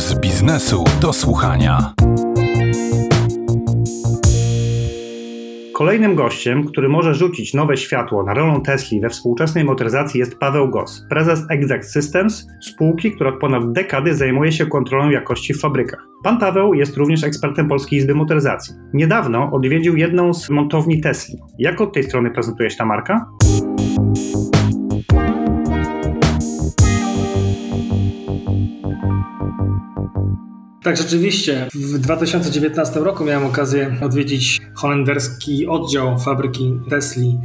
z biznesu do słuchania. Kolejnym gościem, który może rzucić nowe światło na rolę Tesli we współczesnej motoryzacji jest Paweł Gos, prezes Exact Systems, spółki, która od ponad dekady zajmuje się kontrolą jakości w fabrykach. Pan Paweł jest również ekspertem Polskiej Izby Motoryzacji. Niedawno odwiedził jedną z montowni Tesli. Jak od tej strony prezentuje się ta marka? Tak, rzeczywiście. W 2019 roku miałem okazję odwiedzić holenderski oddział fabryki Tesli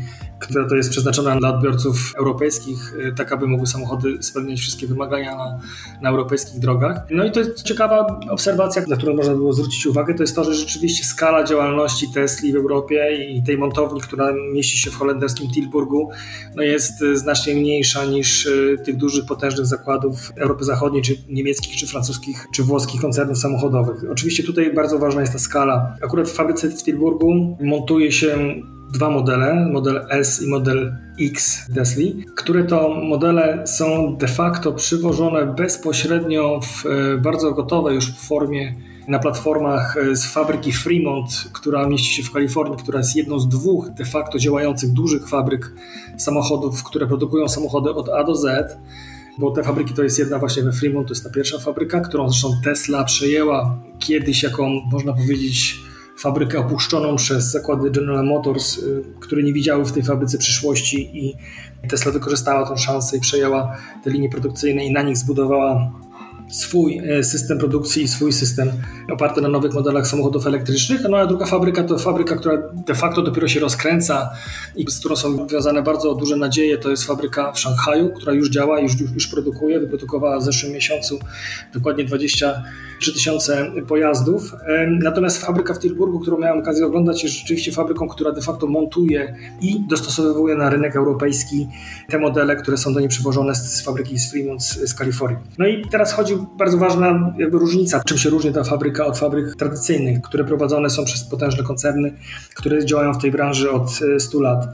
która to jest przeznaczona dla odbiorców europejskich, y, tak aby mogły samochody spełniać wszystkie wymagania na, na europejskich drogach. No i to jest ciekawa obserwacja, na którą można było zwrócić uwagę, to jest to, że rzeczywiście skala działalności Tesli w Europie i tej montowni, która mieści się w holenderskim Tilburgu, no jest y, znacznie mniejsza niż y, tych dużych, potężnych zakładów Europy Zachodniej, czy niemieckich, czy francuskich, czy włoskich koncernów samochodowych. Oczywiście tutaj bardzo ważna jest ta skala. Akurat w fabryce w Tilburgu montuje się dwa modele, model S i model X Tesli, które to modele są de facto przywożone bezpośrednio w e, bardzo gotowej już formie na platformach e, z fabryki Fremont, która mieści się w Kalifornii, która jest jedną z dwóch de facto działających dużych fabryk samochodów, które produkują samochody od A do Z bo te fabryki to jest jedna właśnie we Fremont, to jest ta pierwsza fabryka, którą zresztą Tesla przejęła kiedyś jako, można powiedzieć, fabrykę opuszczoną przez zakłady General Motors, y, które nie widziały w tej fabryce przyszłości i Tesla wykorzystała tą szansę i przejęła te linie produkcyjne i na nich zbudowała swój e, system produkcji i swój system oparty na nowych modelach samochodów elektrycznych. No a druga fabryka to fabryka, która de facto dopiero się rozkręca i z którą są związane bardzo duże nadzieje. To jest fabryka w Szanghaju, która już działa, już, już produkuje. Wyprodukowała w zeszłym miesiącu dokładnie 23 tysiące pojazdów. Natomiast fabryka w Tilburgu, którą miałem okazję oglądać, jest rzeczywiście fabryką, która de facto montuje i dostosowuje na rynek europejski te modele, które są do niej przywożone z, fabryki z Fremont z Kalifornii. No i teraz chodzi bardzo ważna jakby różnica, czym się różni ta fabryka od fabryk tradycyjnych, które prowadzone są przez potężne koncerny, które działają w tej branży od 100 lat.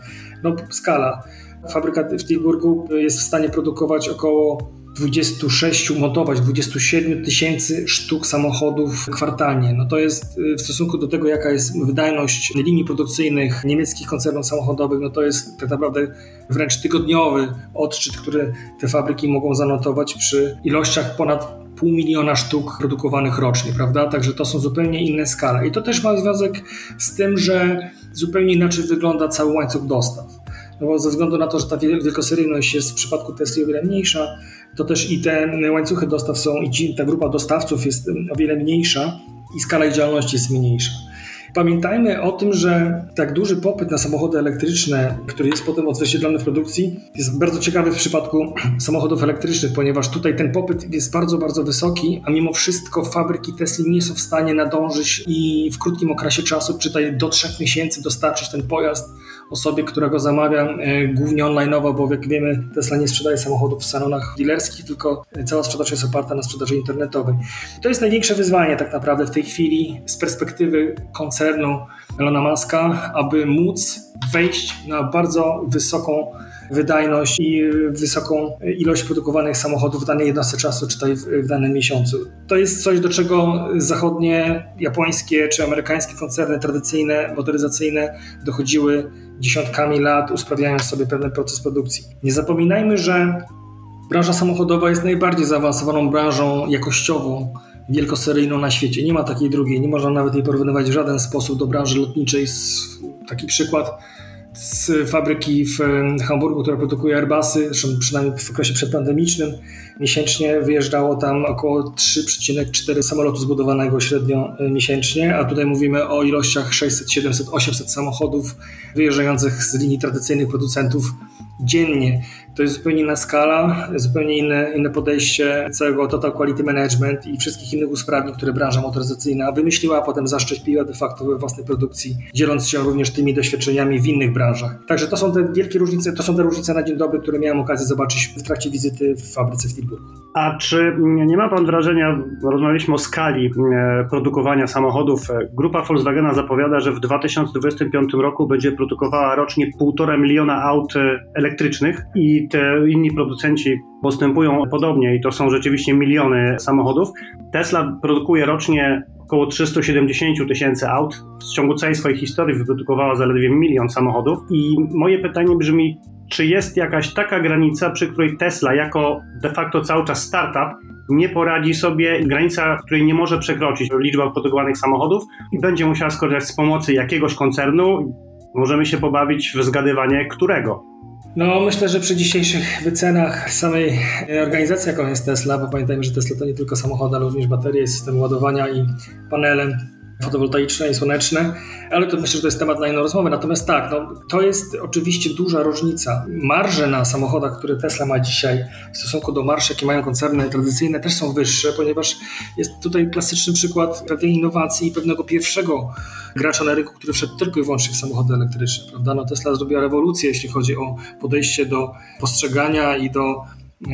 No skala. Fabryka w Tilburgu jest w stanie produkować około 26, montować 27 tysięcy sztuk samochodów kwartalnie. No to jest y, w stosunku do tego, jaka jest wydajność linii produkcyjnych niemieckich koncernów samochodowych, no to jest tak naprawdę wręcz tygodniowy odczyt, który te fabryki mogą zanotować przy ilościach ponad pół miliona sztuk produkowanych rocznie, prawda? Także to są zupełnie inne skale. I to też ma związek z tym, że zupełnie inaczej wygląda cały łańcuch dostaw. No bo ze względu na to, że ta wielkoseryjność jest w przypadku Tesla o wiele mniejsza, to też i te łańcuchy dostaw są, i ta grupa dostawców jest o wiele mniejsza i skala ich działalności jest mniejsza. Pamiętajmy o tym, że tak duży popyt na samochody elektryczne, który jest potem odzwierciedlony w produkcji, jest bardzo ciekawy w przypadku samochodów elektrycznych, ponieważ tutaj ten popyt jest bardzo, bardzo wysoki, a mimo wszystko fabryki Tesla nie są w stanie nadążyć i w krótkim okresie czasu, czytaj do trzech miesięcy, dostarczyć ten pojazd osobie, która go zamawia e, głównie online'owo, bo jak wiemy Tesla nie sprzedaje samochodów w salonach dealerskich, tylko cała sprzedaż jest oparta na sprzedaży internetowej. To jest największe wyzwanie tak naprawdę w tej chwili z perspektywy koncernu Elona Muska, aby móc wejść na bardzo wysoką wydajność i wysoką ilość produkowanych samochodów w danej jednostce czasu, czy tutaj w, danym miesiącu. To jest coś, do czego zachodnie, japońskie czy amerykańskie koncerny tradycyjne, motoryzacyjne dochodziły dziesiątkami lat, usprawniając sobie pewien proces produkcji. Nie zapominajmy, że branża samochodowa jest najbardziej zaawansowaną branżą jakościową, wielkoseryjną na świecie. Nie ma takiej drugiej, nie można nawet jej porównywać w żaden sposób do branży lotniczej. Taki przykład z fabryki w Hamburgu, która produkuje Airbusy, zresztą przynajmniej w okresie przedpandemicznym, miesięcznie wyjeżdżało tam około 3,4 samolotu zbudowanego średnio e, miesięcznie, a tutaj mówimy o ilościach 600, 700, 800 samochodów wyjeżdżających z linii tradycyjnych producentów dziennie. To jest zupełnie inna skala, zupełnie inne, inne podejście całego Total Quality Management i wszystkich innych usprawnień, które branża motoryzacyjna wymyśliła, a potem zaszczepiła de facto we własnej produkcji, dzieląc się również tymi doświadczeniami w innych branżach. Także to są te wielkie różnice, to są te różnice na dzień dobry, które miałem okazję zobaczyć w trakcie wizyty w fabryce w Tilburgu. A czy nie ma Pan wrażenia, rozmawialiśmy o skali e, produkowania samochodów, e, grupa Volkswagena zapowiada, że w 2025 roku będzie produkowała rocznie 1,5 miliona aut e, elektrycznych i i te inni producenci postępują podobnie i to są rzeczywiście miliony samochodów. Tesla produkuje rocznie około 370 tysięcy aut. W ciągu całej swojej historii wyprodukowała zaledwie milion samochodów. I moje pytanie brzmi, czy jest jakaś taka granica, przy której Tesla, jako de facto cały czas startup, nie poradzi sobie, granica, której nie może przekroczyć liczba produkowanych samochodów i będzie musiała skorzystać z pomocy jakiegoś koncernu. Możemy się pobawić w zgadywanie którego. No, myślę, że przy dzisiejszych wycenach samej organizacji, jaką jest Tesla, bo pamiętajmy, że Tesla to nie tylko samochody, ale również baterie, system ładowania i panele fotowoltaiczne i słoneczne, ale to myślę, że to jest temat na inną rozmowę. Natomiast tak, no, to jest oczywiście duża różnica. Marże na samochodach, które Tesla ma dzisiaj w stosunku do marsz, jakie mają koncerny tradycyjne, też są wyższe, ponieważ jest tutaj klasyczny przykład pewnej innowacji i pewnego pierwszego gracza na rynku, który wszedł tylko i wyłącznie w samochody elektryczne. Prawda? No, Tesla zrobiła rewolucję, jeśli chodzi o podejście do postrzegania i do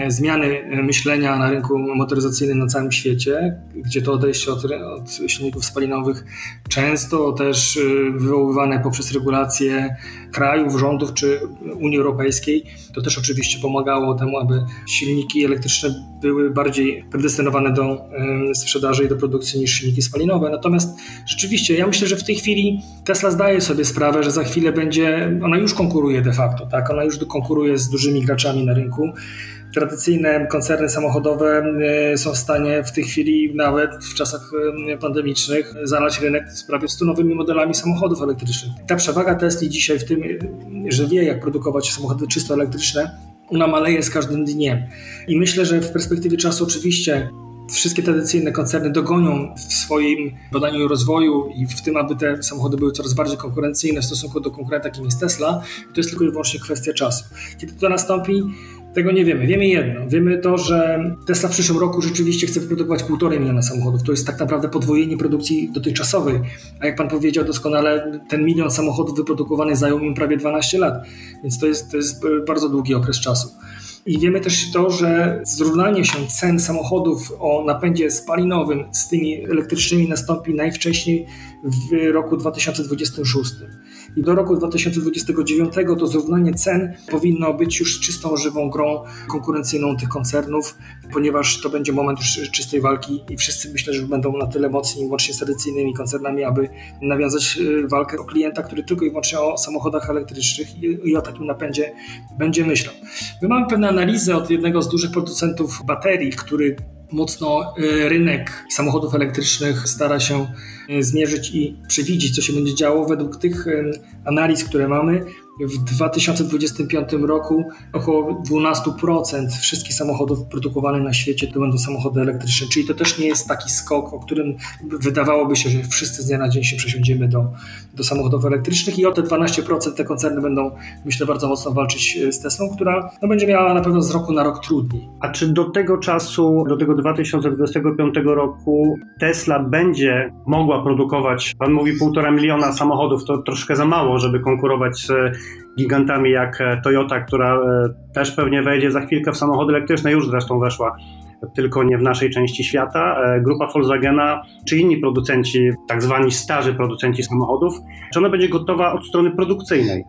zmiany e, myślenia na rynku motoryzacyjnym na całym świecie, gdzie to odejście od, od silników spalinowych często też e, wywoływane poprzez regulacje krajów, rządów czy Unii Europejskiej, to też oczywiście pomagało temu, aby silniki elektryczne były bardziej predestynowane do sprzedaży i do produkcji niż silniki spalinowe. Natomiast rzeczywiście, ja myślę, że w tej chwili Tesla zdaje sobie sprawę, że za chwilę będzie, ona już konkuruje de facto, tak? Ona już konkuruje z dużymi graczami na rynku tradycyjne koncerny samochodowe e, są w stanie w tej chwili, nawet w czasach e, pandemicznych, zalać rynek z prawie 100 nowymi modelami samochodów elektrycznych. Ta przewaga Tesla dzisiaj w tym, e, że wie, jak produkować samochody czysto elektryczne, ona maleje z każdym dniem. I myślę, że w perspektywie czasu oczywiście wszystkie tradycyjne koncerny dogonią w swoim badaniu i rozwoju i w tym, aby te samochody były coraz bardziej konkurencyjne w stosunku do konkurenta, jakim jest Tesla, to jest tylko i wyłącznie kwestia czasu. Kiedy to nastąpi, tego nie wiemy. Wiemy jedno. Wiemy to, że Tesla w przyszłym roku rzeczywiście chce wyprodukować półtorej miliona samochodów. To jest tak naprawdę podwojenie produkcji dotychczasowej. A jak pan powiedział doskonale, ten milion samochodów wyprodukowanych zajął im prawie 12 lat. Więc to jest, to jest bardzo długi okres czasu. I wiemy też to, że zrównanie się cen samochodów o napędzie spalinowym z tymi elektrycznymi nastąpi najwcześniej w roku 2026 i do roku 2029 to zrównanie cen powinno być już czystą, żywą grą konkurencyjną tych koncernów, ponieważ to będzie moment już czystej walki i wszyscy myślę, że będą na tyle mocni, łącznie z tradycyjnymi koncernami, aby nawiązać e, walkę o klienta, który tylko i wyłącznie o samochodach elektrycznych i, o takim napędzie będzie myślał. My mamy pewne analizy od jednego z dużych producentów baterii, który mocno y, rynek samochodów elektrycznych stara się y, zmierzyć i przewidzieć, co się będzie działo. Według tych analiz, które mamy, w 2025 roku około 12% wszystkich samochodów produkowanych na świecie to będą samochody elektryczne, czyli to też nie jest taki skok, o którym wydawałoby się, że wszyscy z dnia na dzień się przesiądziemy do, do samochodów elektrycznych i o te 12% te koncerny będą, myślę, bardzo mocno walczyć z Teslą, która no, będzie miała na pewno z roku na rok trudniej. A czy do tego czasu, do tego 2025 roku Tesla będzie mogła produkować, pan mówi półtora miliona samochodów, to troszkę za mało, żeby konkurować z gigantami jak e, Toyota, która e, też pewnie wejdzie za chwilkę w samochody elektryczne, już zresztą weszła tylko nie w naszej części świata. E, grupa Volkswagena czy inni producenci, tak zwani starzy producenci samochodów, czy ona będzie gotowa od strony produkcyjnej?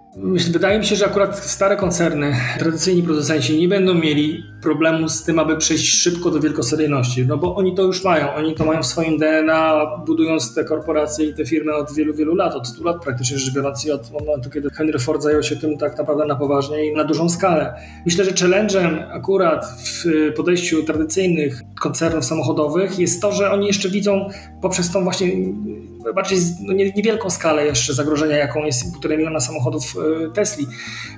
Wydaje mi się, że akurat stare koncerny, tradycyjni producenci nie będą mieli problemu z tym, aby przejść szybko do wielkoseryjności, no bo oni to już mają, oni to mają w swoim DNA, budując te korporacje i te firmy od wielu, wielu lat, od 100 lat praktycznie rzecz biorąc od momentu, kiedy Henry Ford zajął się tym tak naprawdę na poważnie i na dużą skalę. Myślę, że challenge'em akurat w podejściu tradycyjnych koncernów samochodowych jest to, że oni jeszcze widzą poprzez tą właśnie bardziej no niewielką skalę jeszcze zagrożenia, jaką jest półtorej miliona samochodów e, Tesli.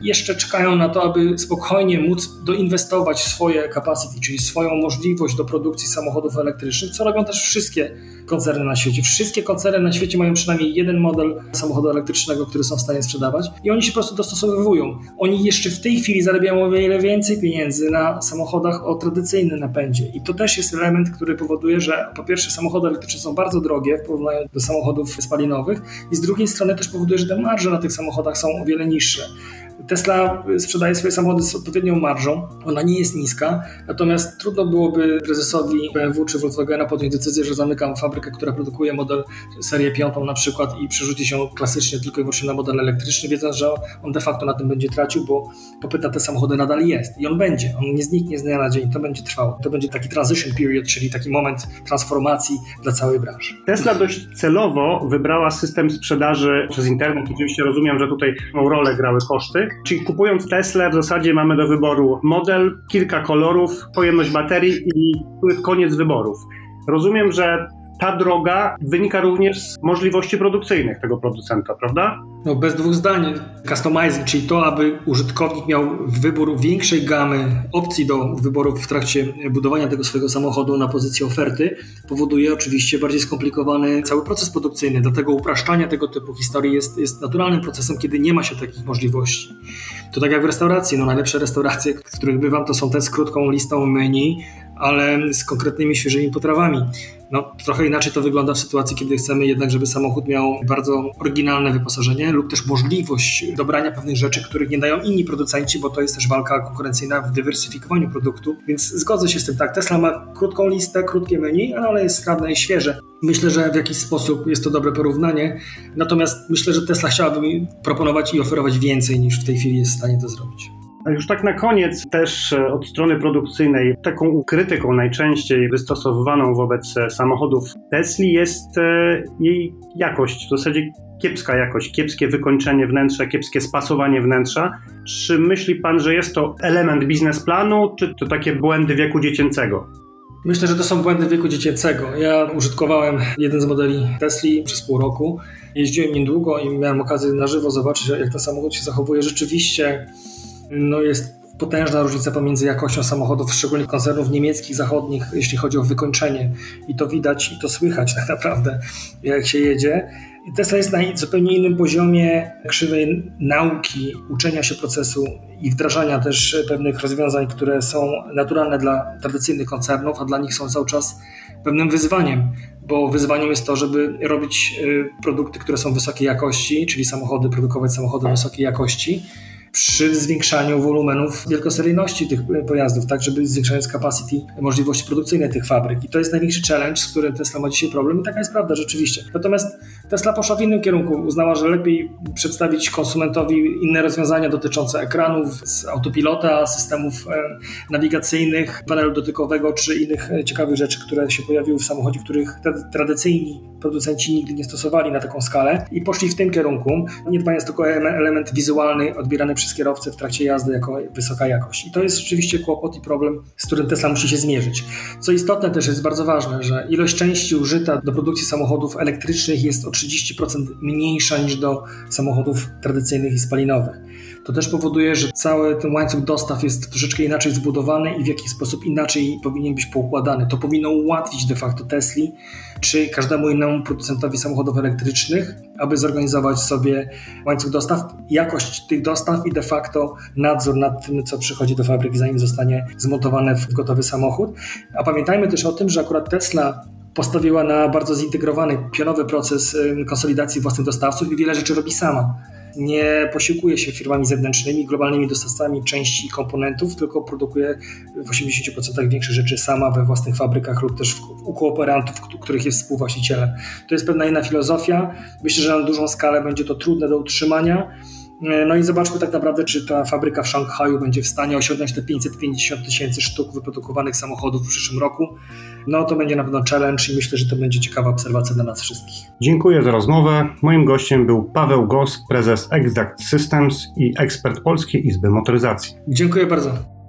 Jeszcze czekają na to, aby spokojnie móc doinwestować swoje capacity, czyli swoją możliwość do produkcji samochodów elektrycznych, co robią też wszystkie koncerny na świecie. Wszystkie koncerny na świecie mają przynajmniej jeden model samochodu elektrycznego, który są w stanie sprzedawać i oni się po prostu dostosowują. Oni jeszcze w tej chwili zarabiają o wiele więcej pieniędzy na samochodach o tradycyjnym napędzie i to też jest element, który powoduje, że po pierwsze samochody elektryczne są bardzo drogie w porównaniu do samochodów spalinowych i z drugiej strony też powoduje, że te marże na tych samochodach są o wiele niższe. Tesla sprzedaje swoje samochody z odpowiednią marżą, ona nie jest niska, natomiast trudno byłoby prezesowi BMW czy Volkswagena podjąć decyzję, że zamykam fabrykę, która produkuje model serię piątą na przykład i przerzuci się klasycznie tylko i wyłącznie na model elektryczny, wiedząc, że on de facto na tym będzie tracił, bo popyt na te samochody nadal jest i on będzie, on nie zniknie z dnia na dzień, to będzie trwało. To będzie taki transition period, czyli taki moment transformacji dla całej branży. Tesla dość celowo wybrała system sprzedaży przez internet. Oczywiście rozumiem, że tutaj rolę grały koszty. Czyli kupując Tesla w zasadzie mamy do wyboru model, kilka kolorów, pojemność baterii i koniec wyborów. Rozumiem, że ta droga wynika również z możliwości produkcyjnych tego producenta, prawda? No bez dwóch zdań. Customizing, czyli to, aby użytkownik miał wybór większej gamy opcji do wyboru w trakcie budowania tego swojego samochodu na pozycji oferty, powoduje oczywiście bardziej skomplikowany cały proces produkcyjny. Dlatego upraszczanie tego typu historii jest, jest naturalnym procesem, kiedy nie ma się takich możliwości. To tak jak w restauracji. No najlepsze restauracje, w których bywam, to są te z krótką listą menu, ale z konkretnymi świeżymi potrawami. No, trochę inaczej to wygląda w sytuacji, kiedy chcemy jednak, żeby samochód miał bardzo oryginalne wyposażenie lub też możliwość dobrania pewnych rzeczy, których nie dają inni producenci, bo to jest też walka konkurencyjna w dywersyfikowaniu produktu. Więc zgodzę się z tym. Tak, Tesla ma krótką listę, krótkie menu, ale jest sprawne i świeże. Myślę, że w jakiś sposób jest to dobre porównanie. Natomiast myślę, że Tesla chciałaby mi proponować i oferować więcej niż w tej chwili jest w stanie to zrobić. A już tak na koniec też e, od strony produkcyjnej taką krytyką najczęściej wystosowywaną wobec e, samochodów Tesla jest e, jej jakość, w zasadzie kiepska jakość, kiepskie wykończenie wnętrza, kiepskie spasowanie wnętrza. Czy myśli pan, że jest to element biznesplanu, czy to takie błędy wieku dziecięcego? Myślę, że to są błędy wieku dziecięcego. Ja użytkowałem jeden z modeli Tesla przez pół roku. Jeździłem niedługo i miałem okazję na żywo zobaczyć, jak ten samochód się zachowuje. Rzeczywiście no jest potężna różnica pomiędzy jakością samochodów, szczególnie koncernów niemieckich, zachodnich, jeśli chodzi o wykończenie. I to widać i to słychać tak naprawdę, jak się jedzie. Tesla jest na zupełnie innym poziomie krzywej nauki, uczenia się procesu i wdrażania też pewnych rozwiązań, które są naturalne dla tradycyjnych koncernów, a dla nich są cały czas pewnym wyzwaniem, bo wyzwaniem jest to, żeby robić y, produkty, które są wysokiej jakości, czyli samochody, produkować samochody wysokiej jakości przy zwiększaniu wolumenów wielkoseryjności tych pojazdów, tak, żeby zwiększając capacity, możliwości produkcyjne tych fabryk. I to jest największy challenge, z którym Tesla ma dzisiaj problem i taka jest prawda rzeczywiście. Natomiast Tesla poszła w innym kierunku. Uznała, że lepiej przedstawić konsumentowi inne rozwiązania dotyczące ekranów, autopilota, systemów e, nawigacyjnych, panelu dotykowego czy innych e, ciekawych rzeczy, które się pojawiły w samochodzie, których tradycyjni producenci nigdy nie stosowali na taką skalę i poszli w tym kierunku, nie dbając tylko o element wizualny odbierany przez kierowcę w trakcie jazdy jako wysoka jakość. I to jest rzeczywiście kłopot i problem, z którym Tesla musi się zmierzyć. Co istotne też jest bardzo ważne, że ilość części użyta do produkcji samochodów elektrycznych jest o 30% mniejsza niż do samochodów tradycyjnych i spalinowych. To też powoduje, że cały ten łańcuch dostaw jest troszeczkę inaczej zbudowany i w jakiś sposób inaczej powinien być poukładany. To powinno ułatwić de facto Tesli czy każdemu innemu producentowi samochodów elektrycznych, aby zorganizować sobie łańcuch dostaw, jakość tych dostaw i de facto nadzór nad tym, co przychodzi do fabryki, zanim zostanie zmontowany w gotowy samochód. A pamiętajmy też o tym, że akurat Tesla postawiła na bardzo zintegrowany, pionowy proces konsolidacji własnych dostawców i wiele rzeczy robi sama nie posiłkuje się firmami zewnętrznymi, globalnymi dostawcami części i komponentów, tylko produkuje w 80% większe rzeczy sama we własnych fabrykach lub też u kooperantów, których jest współwłaścicielem. To jest pewna inna filozofia. Myślę, że na dużą skalę będzie to trudne do utrzymania. No i zobaczmy tak naprawdę, czy ta fabryka w Szanghaju będzie w stanie osiągnąć te 550 tysięcy sztuk wyprodukowanych samochodów w przyszłym roku. No to będzie na pewno challenge i myślę, że to będzie ciekawa obserwacja dla nas wszystkich. Dziękuję za rozmowę. Moim gościem był Paweł Gos, prezes Exact Systems i ekspert Polskiej Izby Motoryzacji. Dziękuję bardzo.